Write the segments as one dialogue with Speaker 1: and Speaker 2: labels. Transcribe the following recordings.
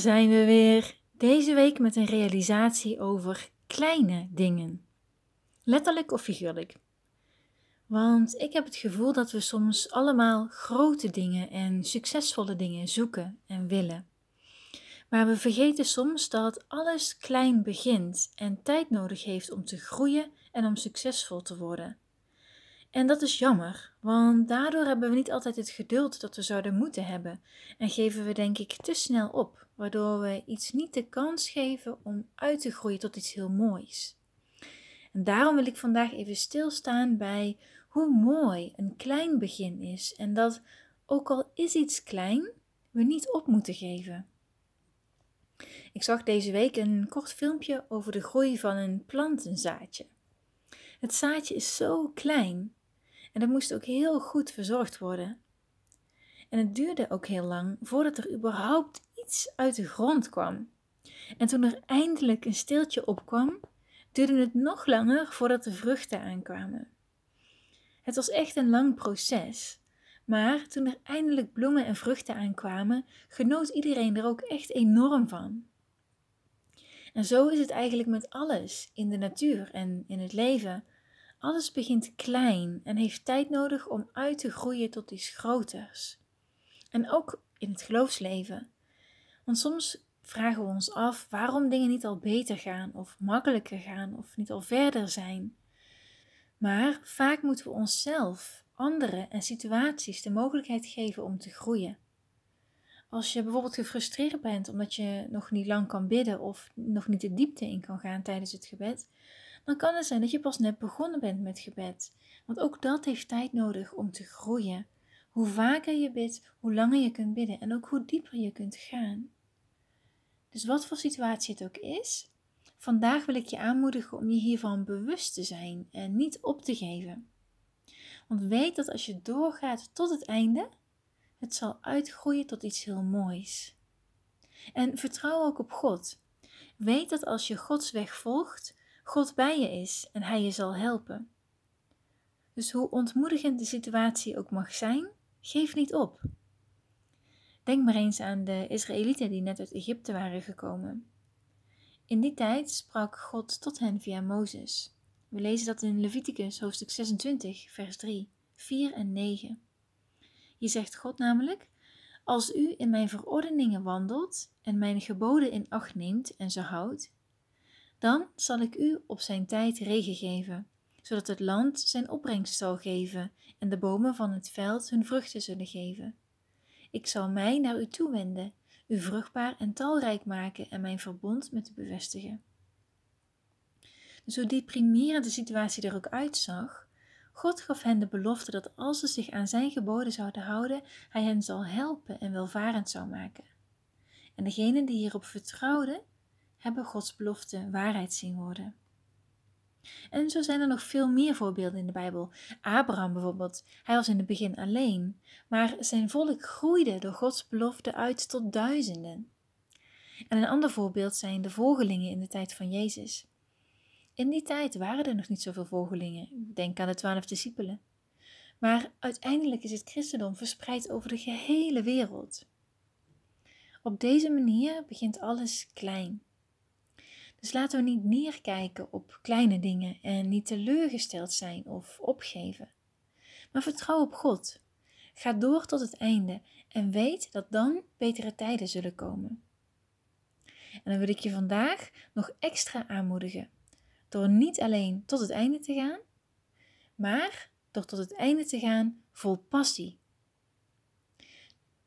Speaker 1: zijn we weer. Deze week met een realisatie over kleine dingen. Letterlijk of figuurlijk. Want ik heb het gevoel dat we soms allemaal grote dingen en succesvolle dingen zoeken en willen. Maar we vergeten soms dat alles klein begint en tijd nodig heeft om te groeien en om succesvol te worden. En dat is jammer, want daardoor hebben we niet altijd het geduld dat we zouden moeten hebben en geven we denk ik te snel op, waardoor we iets niet de kans geven om uit te groeien tot iets heel moois. En daarom wil ik vandaag even stilstaan bij hoe mooi een klein begin is en dat ook al is iets klein, we niet op moeten geven. Ik zag deze week een kort filmpje over de groei van een plantenzaadje. Het zaadje is zo klein en dat moest ook heel goed verzorgd worden. En het duurde ook heel lang voordat er überhaupt iets uit de grond kwam. En toen er eindelijk een steeltje opkwam, duurde het nog langer voordat de vruchten aankwamen. Het was echt een lang proces. Maar toen er eindelijk bloemen en vruchten aankwamen, genoot iedereen er ook echt enorm van. En zo is het eigenlijk met alles in de natuur en in het leven. Alles begint klein en heeft tijd nodig om uit te groeien tot iets groters. En ook in het geloofsleven. Want soms vragen we ons af waarom dingen niet al beter gaan of makkelijker gaan of niet al verder zijn. Maar vaak moeten we onszelf, anderen en situaties de mogelijkheid geven om te groeien. Als je bijvoorbeeld gefrustreerd bent omdat je nog niet lang kan bidden of nog niet de diepte in kan gaan tijdens het gebed, dan kan het zijn dat je pas net begonnen bent met gebed. Want ook dat heeft tijd nodig om te groeien. Hoe vaker je bidt, hoe langer je kunt bidden en ook hoe dieper je kunt gaan. Dus wat voor situatie het ook is, vandaag wil ik je aanmoedigen om je hiervan bewust te zijn en niet op te geven. Want weet dat als je doorgaat tot het einde, het zal uitgroeien tot iets heel moois. En vertrouw ook op God. Weet dat als je Gods weg volgt, God bij je is en Hij je zal helpen. Dus hoe ontmoedigend de situatie ook mag zijn, geef niet op. Denk maar eens aan de Israëlieten die net uit Egypte waren gekomen. In die tijd sprak God tot hen via Mozes. We lezen dat in Leviticus hoofdstuk 26, vers 3, 4 en 9. Hier zegt God namelijk: Als u in mijn verordeningen wandelt en mijn geboden in acht neemt en ze houdt, dan zal ik u op zijn tijd regen geven, zodat het land zijn opbrengst zal geven en de bomen van het veld hun vruchten zullen geven. Ik zal mij naar u toewenden, u vruchtbaar en talrijk maken en mijn verbond met u bevestigen. Dus hoe deprimerend de situatie er ook uitzag, God gaf hen de belofte dat als ze zich aan zijn geboden zouden houden, hij hen zal helpen en welvarend zou maken. En degenen die hierop vertrouwden, hebben Gods belofte waarheid zien worden. En zo zijn er nog veel meer voorbeelden in de Bijbel. Abraham bijvoorbeeld, hij was in het begin alleen, maar zijn volk groeide door Gods belofte uit tot duizenden. En een ander voorbeeld zijn de volgelingen in de tijd van Jezus. In die tijd waren er nog niet zoveel volgelingen, denk aan de twaalf discipelen. Maar uiteindelijk is het christendom verspreid over de gehele wereld. Op deze manier begint alles klein. Dus laten we niet neerkijken op kleine dingen en niet teleurgesteld zijn of opgeven. Maar vertrouw op God. Ga door tot het einde en weet dat dan betere tijden zullen komen. En dan wil ik je vandaag nog extra aanmoedigen door niet alleen tot het einde te gaan, maar door tot het einde te gaan vol passie.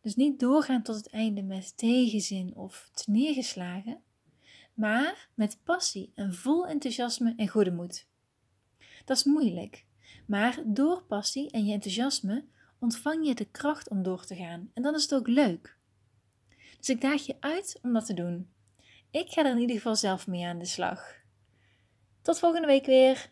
Speaker 1: Dus niet doorgaan tot het einde met tegenzin of neergeslagen, maar met passie en vol enthousiasme en goede moed. Dat is moeilijk, maar door passie en je enthousiasme ontvang je de kracht om door te gaan en dan is het ook leuk. Dus ik daag je uit om dat te doen. Ik ga er in ieder geval zelf mee aan de slag. Tot volgende week weer.